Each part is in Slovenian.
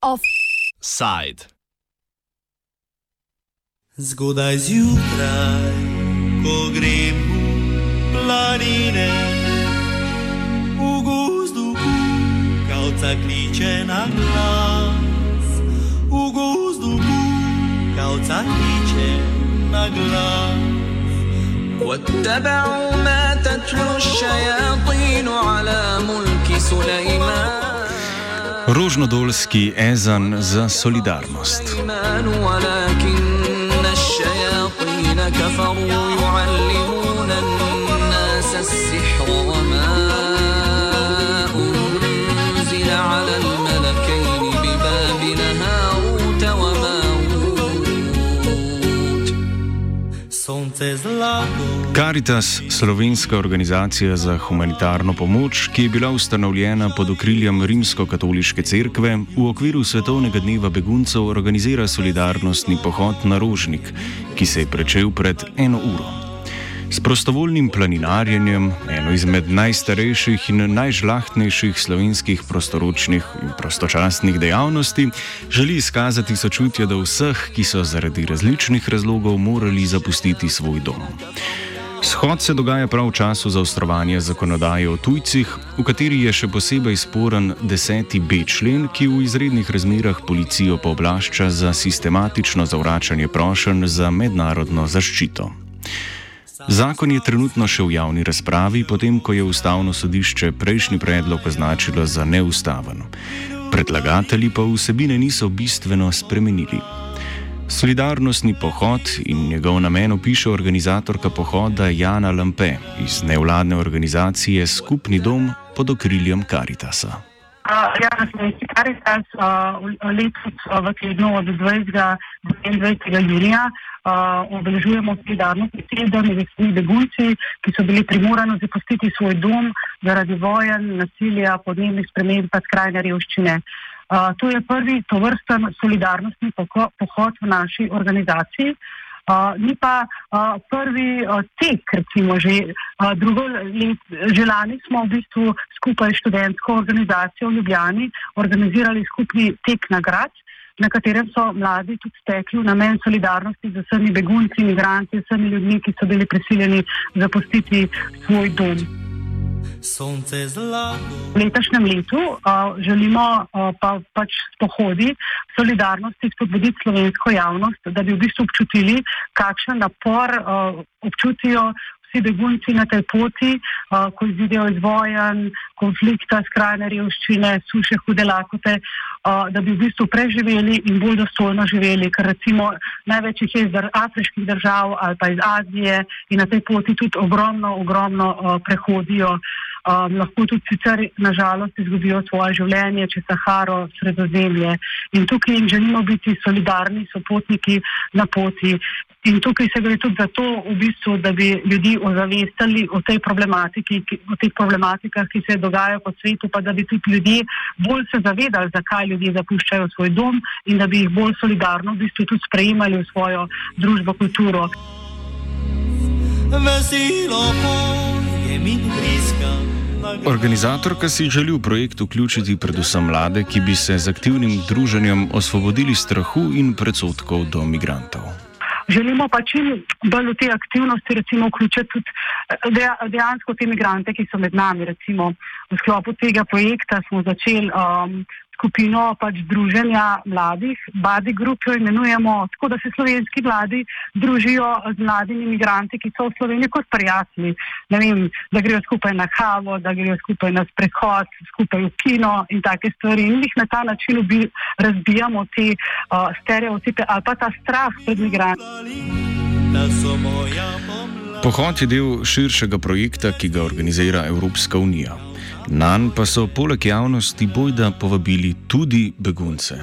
Offside. Zgodaj zjutraj, ko grem v planine, v gozdu kavca kliče na glas. V gozdu kavca kliče واتبعوا ما تتلو الشياطين على ملك سليمان ezan za solidarnost. Zlato. Caritas, slovenska organizacija za humanitarno pomoč, ki je bila ustanovljena pod okriljem Rimsko-katoliške cerkve, v okviru Svetovnega dneva beguncev organizira solidarnostni pohod na Rožnik, ki se je začel pred eno uro. S prostovoljnim planinarjenjem, eno izmed najstarejših in najžlahtnejših slovenskih prostoročnih in prostočasnih dejavnosti, želi izkazati sočutje do vseh, ki so zaradi različnih razlogov morali zapustiti svoj dom. Shod se dogaja prav v času zaostrovanja zakonodaje o tujcih, v kateri je še posebej sporen 10b člen, ki v izrednih razmerah policijo pooblašča za sistematično zavračanje prošenj za mednarodno zaščito. Zakon je trenutno še v javni razpravi, potem ko je ustavno sodišče prejšnji predlog označilo za neustaven. Predlagatelji pa vsebine niso bistveno spremenili. Solidarnostni pohod in njegov namen opiše organizatorka pohoda Jana Lampe iz nevladne organizacije Skupni dom pod okriljem Karitasa. Uh, ja, smo iz Caritas uh, letos uh, v tednu od 20. do 21. junija uh, obeležujemo solidarnostni teden vsemi begunci, ki so bili primorani zapustiti svoj dom zaradi vojen, nasilja, podnebnih sprememb in skrajne revščine. Uh, to je prvi tovrsten solidarnostni poko- pohod v naši organizaciji. Uh, ni pa uh, prvi uh, tek, recimo že uh, drugo let, že lani smo v bistvu skupaj s študentsko organizacijo v Ljubljani organizirali skupni tek nagrad, na katerem so mladi tudi stekli v namen solidarnosti z vsemi begunci, imigranti, vsemi ljudmi, ki so bili prisiljeni zapustiti svoj dom. Sonce zlato. V letošnjem letu uh, želimo uh, pa, pač pohodi solidarnosti spodbuditi slovensko javnost, da bi v bistvu občutili, kakšen napor uh, občutijo vsi begunci na tej poti, uh, ko izidejo iz vojen, konflikta, skrajne revščine, suše, hude lakote, uh, da bi v bistvu preživeli in bolj dostojno živeli, ker recimo največ jih je iz afriških držav ali pa iz Azije in na tej poti tudi ogromno, ogromno uh, prehodijo. Um, lahko tudi sicer nažalost izgubijo svoje življenje čez Saharo, sredozemlje. In tukaj jim želimo biti solidarni, sopotniki na poti. In tukaj se gre tudi za to, v bistvu, da bi ljudi ozavestili o tej problematiki, ki, o teh problematikah, ki se dogajajo po svetu, pa da bi tudi ljudje bolj se zavedali, zakaj ljudje zapuščajo svoj dom in da bi jih bolj solidarno v bistvu tudi sprejemali v svojo družbo, kulturo. Veselo polje mi briska. Organizatorka si želi v projekt vključiti predvsem mlade, ki bi se z aktivnim druženjem osvobodili strahu in predsotkov do migrantov. Želimo pa čim bolj v te aktivnosti recimo, vključiti tudi eh, deja- dejansko te imigrante, ki so med nami. Recimo, v sklopu tega projekta smo začeli um, skupino pač druženja mladih, Badi Group jo imenujemo, tako da se slovenski mladi družijo z mladimi imigranti, ki so v Sloveniji kot prijatelji. Ne vem, da grejo skupaj na kavo, da grejo skupaj na sprehod, skupaj v kino in take stvari. In jih na ta način ubi, razbijamo te uh, stereotipe ali pa ta strah pred migranti. Pohod je del širšega projekta, ki ga organizira Evropska unija. Nan pa so poleg javnosti bojda povabili tudi begunce.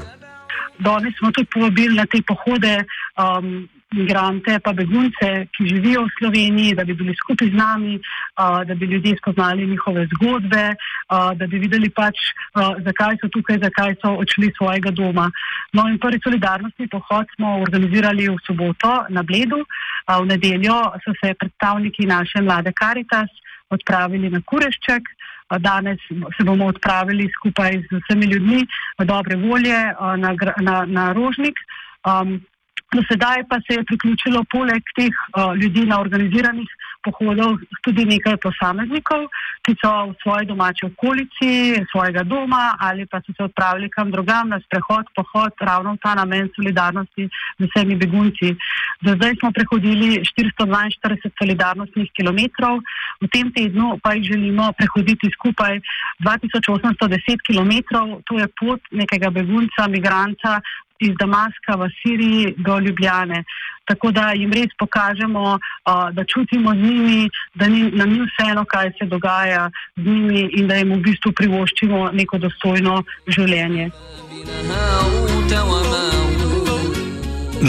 Danes smo tudi povabili na te pohode um, migrante, pa begunce, ki živijo v Sloveniji, da bi bili skupaj z nami, uh, da bi ljudje spoznali njihove zgodbe, uh, da bi videli pač, uh, zakaj so tukaj, zakaj so odšli svojega doma. No in prvi solidarnostni pohod smo organizirali v soboto na Bledu, uh, v nedeljo so se predstavniki naše mlade Karitas odpravili na Kurešček. Danes se bomo odpravili skupaj z vsemi ljudmi dobre volje na, na, na Rožnik. Um, Do sedaj pa se je priključilo poleg teh uh, ljudi na organiziranih pohodov tudi nekaj posameznikov, ki so v svoji domači okolici, svojega doma ali pa so se odpravili kam drugam na sprehod, pohod, ravno v ta namen solidarnosti z vsemi begunci. Do zdaj smo prehodili 442 solidarnostnih kilometrov, v tem tednu pa jih želimo prehoditi skupaj 2810 kilometrov, to je pot nekega begunca, migranta iz Damaska v Siriji do Ljubljane. Tako da jim res pokažemo, da čutimo z njimi, da ni, nam ni vseeno, kaj se dogaja z njimi in da jim v bistvu privoščimo neko dostojno življenje.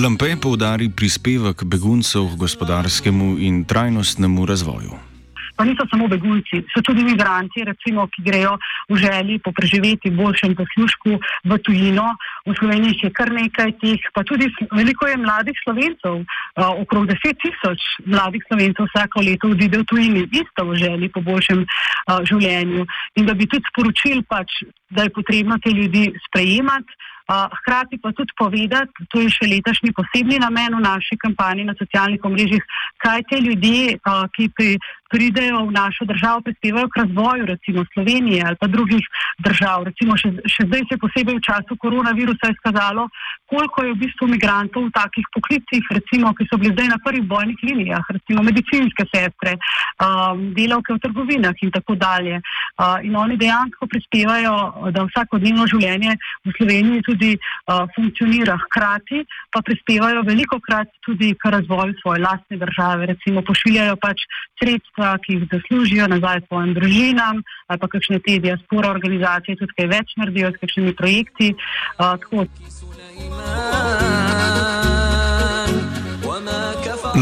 Lampe poudari prispevek beguncev k gospodarskemu in trajnostnemu razvoju pa niso samo begunci, so tudi imigranti, recimo, ki grejo v želji po preživeti boljšem poslušku v tujino. V Sloveniji je kar nekaj teh, pa tudi veliko je mladih slovencev, okrog deset tisoč mladih slovencev vsako leto odide v tujini, isto v želji po boljšem življenju. In da bi tudi sporočili, pač, da je potrebno te ljudi sprejemati. Hkrati pa tudi povedati, to je še letošnji posebni namen v naši kampanji na socialnih omrežjih, kaj te ljudje, ki pri, pridejo v našo državo, prispevajo k razvoju, recimo Slovenije ali pa drugih držav. Recimo še, še zdaj se posebej v času koronavirusa je skazalo, koliko je v bistvu migrantov v takih poklicih, recimo, ki so bili zdaj na prvih bojnih linijah, recimo medicinske sestre, um, delavke v trgovinah in tako dalje. Uh, in oni dejansko prispevajo, da vsakodnevno življenje v Sloveniji tudi uh, funkcionira. Hkrati pa prispevajo veliko krat tudi k razvoju svoje lastne države. Recimo pošiljajo pač sredstva, ki jih zaslužijo nazaj svojim družinam ali pa kakšne te diaspora organizacije tudi kaj več naredijo s kakšnimi projekti. Uh,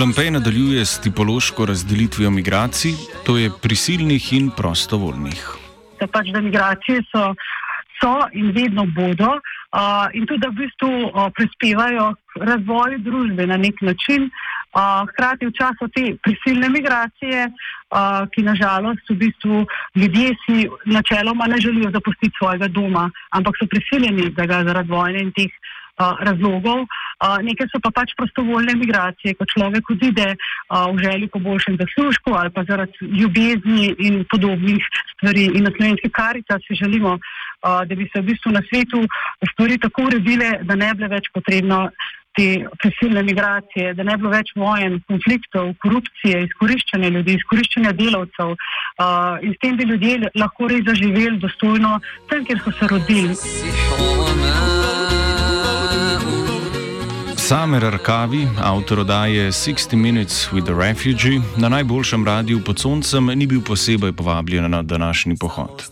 Lampej nadaljuje s tipološko razdelitvijo migracij, to je prisilnih in prostovoljnih. Da pač, da migracije so, so in vedno bodo, uh, in tudi, da v bistvu uh, prispevajo k razvoju družbe na nek način. Uh, hkrati v času te prisilne migracije, uh, ki nažalost v bistvu ljudje si načeloma ne želijo zapustiti svojega doma, ampak so prisiljeni, da ga zaradi vojne in teh razlogov. Nekaj so pa pač prostovoljne migracije, ko človek odide v želji po boljšem zaslužku ali pa zaradi ljubezni in podobnih stvari. In na slovenski karica si želimo, da bi se v bistvu na svetu stvari tako uredile, da ne bi več potrebno te prisilne migracije, da ne bi bilo več vojen, konfliktov, korupcije, izkoriščanja ljudi, izkoriščanja delavcev uh, in s tem bi ljudje lahko res zaživeli dostojno tam, kjer so se rodili. Samer Arkavi, avtor oddaje 60 Minutes with the Refugee, na najboljšem radiju pod soncem ni bil posebej povabljen na današnji pohod.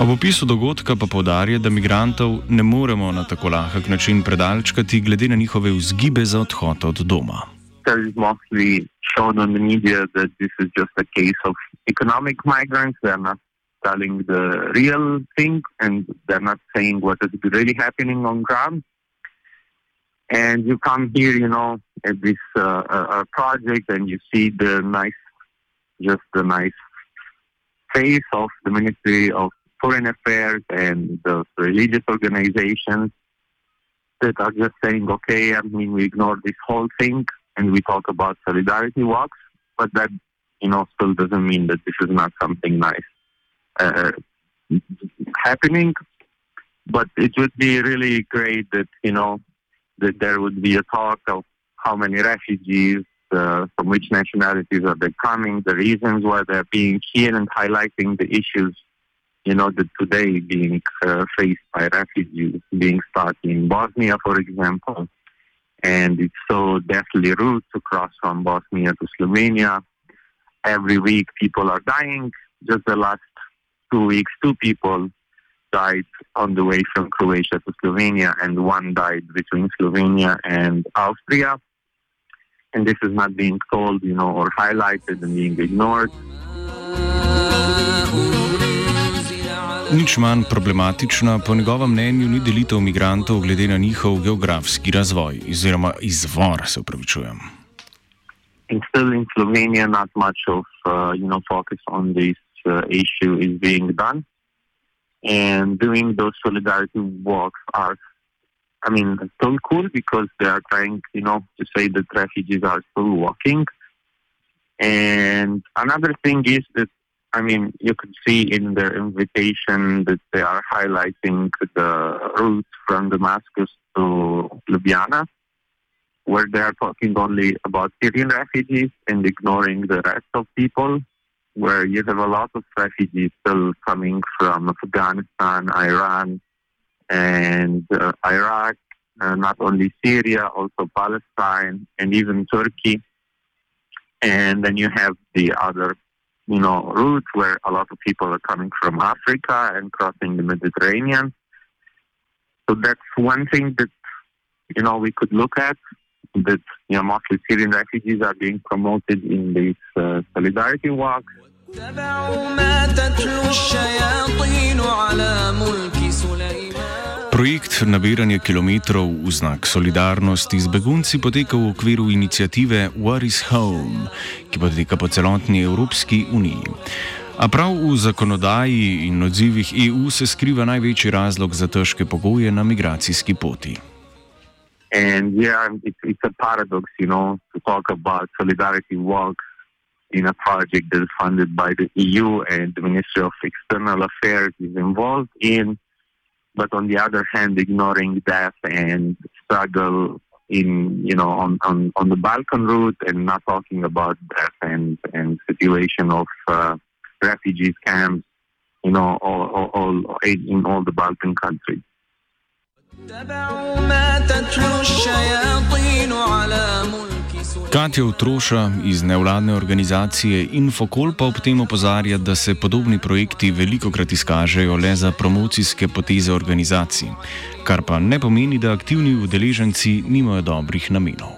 Ob opisu dogodka pa povdarja, da migrantov ne moremo na tako lahek način predalčkati, glede na njihove vzgibe za odhod od doma. Telling the real thing, and they're not saying what is really happening on ground. And you come here, you know, at this uh, uh, project, and you see the nice, just the nice face of the Ministry of Foreign Affairs and the religious organizations that are just saying, okay, I mean, we ignore this whole thing and we talk about solidarity walks, but that, you know, still doesn't mean that this is not something nice uh, happening. But it would be really great that, you know, that there would be a talk of how many refugees, uh, from which nationalities are they coming, the reasons why they're being here, and highlighting the issues, you know, that today being uh, faced by refugees, being stuck in Bosnia, for example. And it's so deathly rude to cross from Bosnia to Slovenia. Every week, people are dying. Just the last two weeks, two people died on the way from Croatia to Slovenia, and one died between Slovenia and Austria. and this is not being told, you know, or highlighted and being ignored. Nič manj problematična po njegovem mnenju ni delitev migrantov glede na njihov geografski razvoj, oziroma izvor, se upravičujem. And still in Slovenia, not much of uh, you know focus on this uh, issue is being done, and doing those solidarity walks are, I mean, still cool because they are trying, you know, to say that refugees are still walking. And another thing is that I mean, you could see in their invitation that they are highlighting the route from Damascus to Ljubljana, where they are talking only about Syrian refugees and ignoring the rest of people, where you have a lot of refugees still coming from Afghanistan, Iran, and uh, Iraq, uh, not only Syria, also Palestine, and even Turkey. And then you have the other you know, route where a lot of people are coming from Africa and crossing the Mediterranean. So that's one thing that, you know, we could look at, that you know, mostly Syrian refugees are being promoted in these uh, solidarity walks. Projekt nabiranja kilometrov v znak solidarnosti z begunci poteka v okviru inicijative What is Home, ki poteka po celotni Evropski uniji. A prav v zakonodaji in odzivih EU se skriva največji razlog za težke pogoje na migracijski poti. And yeah, it's, it's a paradox, you know, to talk about solidarity walks in a project that is funded by the EU and the Ministry of External Affairs is involved in. but on the other hand, ignoring death and struggle in you know on, on, on the Balkan route and not talking about death and and situation of uh, refugees camps, you know, all, all, all in all the Balkan countries. Katja Utroša iz nevladne organizacije Infokol pa ob tem opozarja, da se podobni projekti veliko krat izkažejo le za promocijske poteze organizacij, kar pa ne pomeni, da aktivni udeleženci nimajo dobrih namenov.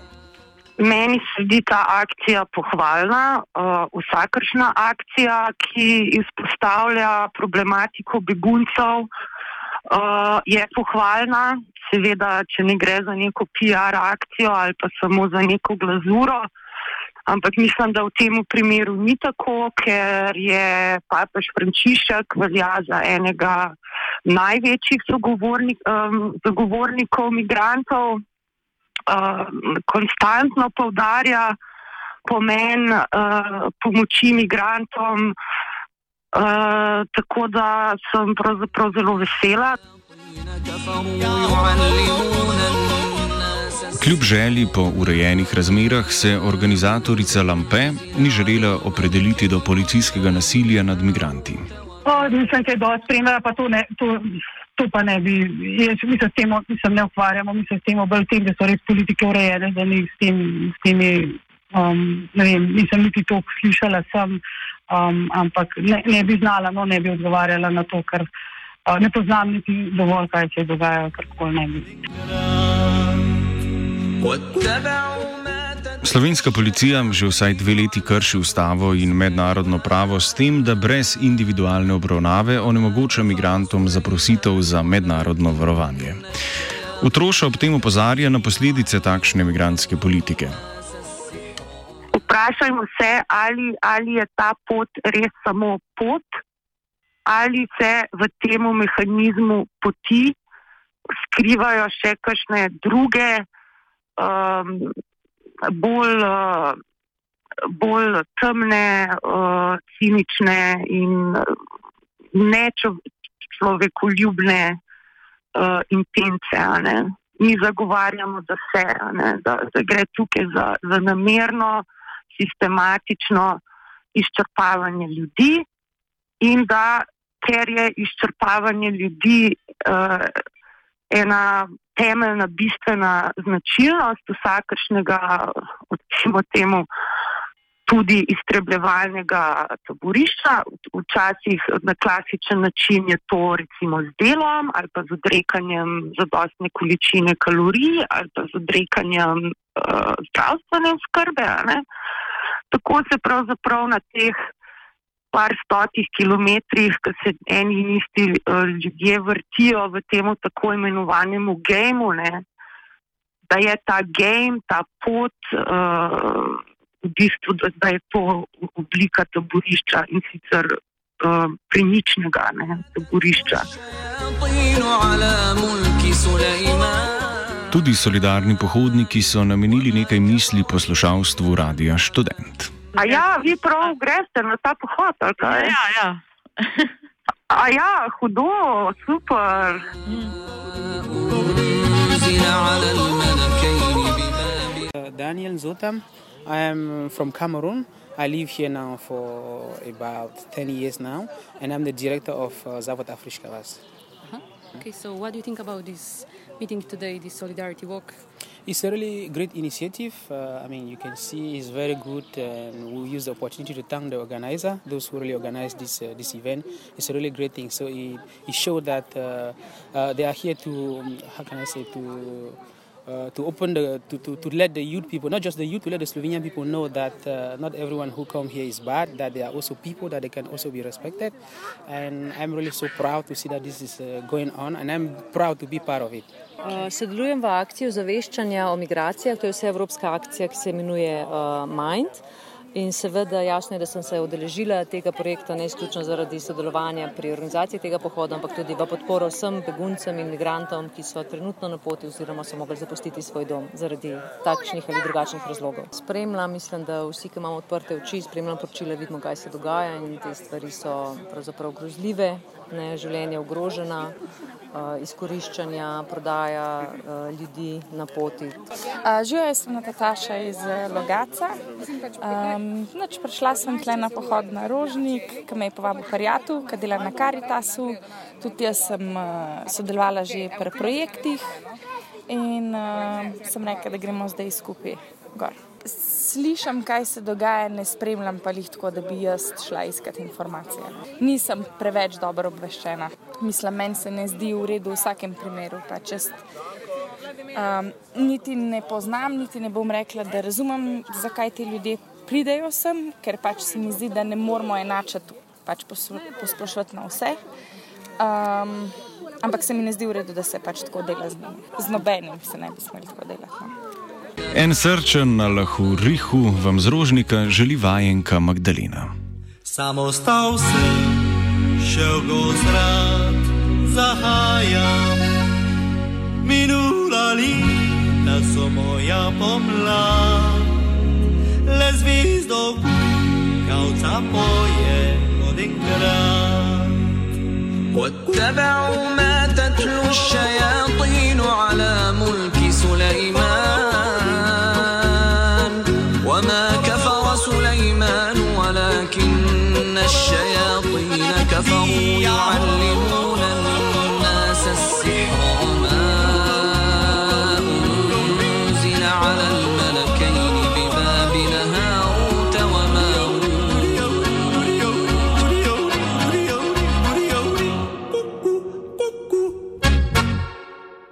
Meni se zdi ta akcija pohvalna. Uh, vsakršna akcija, ki izpostavlja problematiko beguncev, uh, je pohvalna. Seveda, če ne gre za neko PR akcijo ali pa samo za neko glazuro. Ampak mislim, da v tem primeru ni tako, ker je papež Frančišek velja za enega največjih sogovornik, um, zagovornikov migrantov uh, konstantno povdarja pomen uh, pomoči migrantom, Uh, tako da sem pravzaprav zelo vesela. Kljub želji po urejenih razmerah se organizatorica Lampe ni želela opredeliti do policijskega nasilja nad migranti. O, nisem kaj dosti spremljala, pa to, ne, to, to pa ne bi. Jaz, mi se s tem mislim, ne ukvarjamo, mi se s tem bolj tem, da so res politike urejene, da ni s, tem, s temi um, ne vem, nisem niti toliko slišala sem, um, ampak ne, ne bi znala, no ne bi odgovarjala na to, ker uh, ne poznam niti dovolj, kaj se dogaja, karkoli ne bi. Slovenska policija že vsaj dve leti krši ustavo in mednarodno pravo s tem, da brez individualne obravnave onemogoča migrantom zaprositev za mednarodno varovanje. Otroša ob tem opozarja na posledice takšne migranske politike. Vprašajmo se, ali, ali je ta pot res samo pot, ali se v tem mehanizmu poti skrivajo še kakšne druge, um, bolj, uh, bolj temne, uh, cinične in nečlovekoljubne uh, intence. Mi zagovarjamo, da, se, ne, da, da gre tukaj za, za namerno, sistematično izčrpavanje ljudi in da ker je izčrpavanje ljudi uh, ena temeljna, bistvena značilnost vsakršnega, recimo temu, tudi iztrebljevalnega taborišča. Včasih na klasičen način je to recimo z delom ali pa z odrekanjem zadostne količine kalorij ali pa z odrekanjem uh, zdravstvene skrbe. Tako se pravzaprav na teh par stotih kilometrih, ki se eni in isti uh, ljudje vrtijo v tem tako imenovanem gameu, da je ta game, ta pot. Uh, v bistvu, da, je to oblika taborišča in sicer uh, priničnega ne, taborišča. Tudi solidarni pohodniki so namenili nekaj misli poslušalstvu Radia Student. A ja, vi prav greste na ta pohod, ali kaj? Ja, ja. A ja, hudo, super. Daniel Zotam. I am from Cameroon. I live here now for about 10 years now, and I'm the director of uh, Zavod Afrikawas. Uh-huh. Okay, so what do you think about this meeting today, this solidarity walk? It's a really great initiative. Uh, I mean, you can see it's very good, and we use the opportunity to thank the organizer, those who really organized this uh, this event. It's a really great thing. So it, it showed that uh, uh they are here to, um, how can I say, to uh, to open the to, to, to let the youth people, not just the youth, to let the Slovenian people know that uh, not everyone who come here is bad. That there are also people that they can also be respected, and I'm really so proud to see that this is uh, going on, and I'm proud to be part of it. Uh, sodelujem v akciji ozaveščanja o migracijah, to je vse evropska akcija, ki se imenuje uh, Mind. In seveda jasno je, da sem se odeležila tega projekta ne izključno zaradi sodelovanja pri organizaciji tega pohoda, ampak tudi v podporo vsem beguncem in migrantom, ki so trenutno na poti oziroma so mogli zapustiti svoj dom zaradi takšnih ali drugačnih razlogov. Spremljam, mislim, da vsi, ki imamo odprte oči, spremljam poročila, vidimo, kaj se dogaja in te stvari so pravzaprav grozljive, ne, življenje ogrožena. Eh, izkoriščanja, prodaja eh, ljudi na poti. Živijo sem Nataša iz eh, Logaca. Um, prišla sem tle na pohod na Rožnik, ki me je povabil Harjatu, ki dela na Karitasu. Tudi jaz sem uh, sodelovala že pri projektih in uh, sem rekla, da gremo zdaj skupaj gor slišim, kaj se dogaja, ne spremljam pa jih tako, da bi jaz šla iskati informacije. Nisem preveč dobro obveščena. Mislim, meni se ne zdi v redu v vsakem primeru. Čest, um, niti ne poznam, niti ne bom rekla, da razumem, zakaj ti ljudje pridejo sem, ker pač se mi zdi, da ne moramo enačati, pač posplošiti na vse. Um, ampak se mi ne zdi v redu, da se pač tako dela z, z nobenim, se ne bi smeli tako delati. No. En srčen na lahu rihu vam z rožnika želi vajenka Magdalena. Samo ostal sem, šel go zrad, zahajam. Minula leta so moja pomlad, le zvezdo, kavca poje od enkrat. واتبعوا ما تتلو الشياطين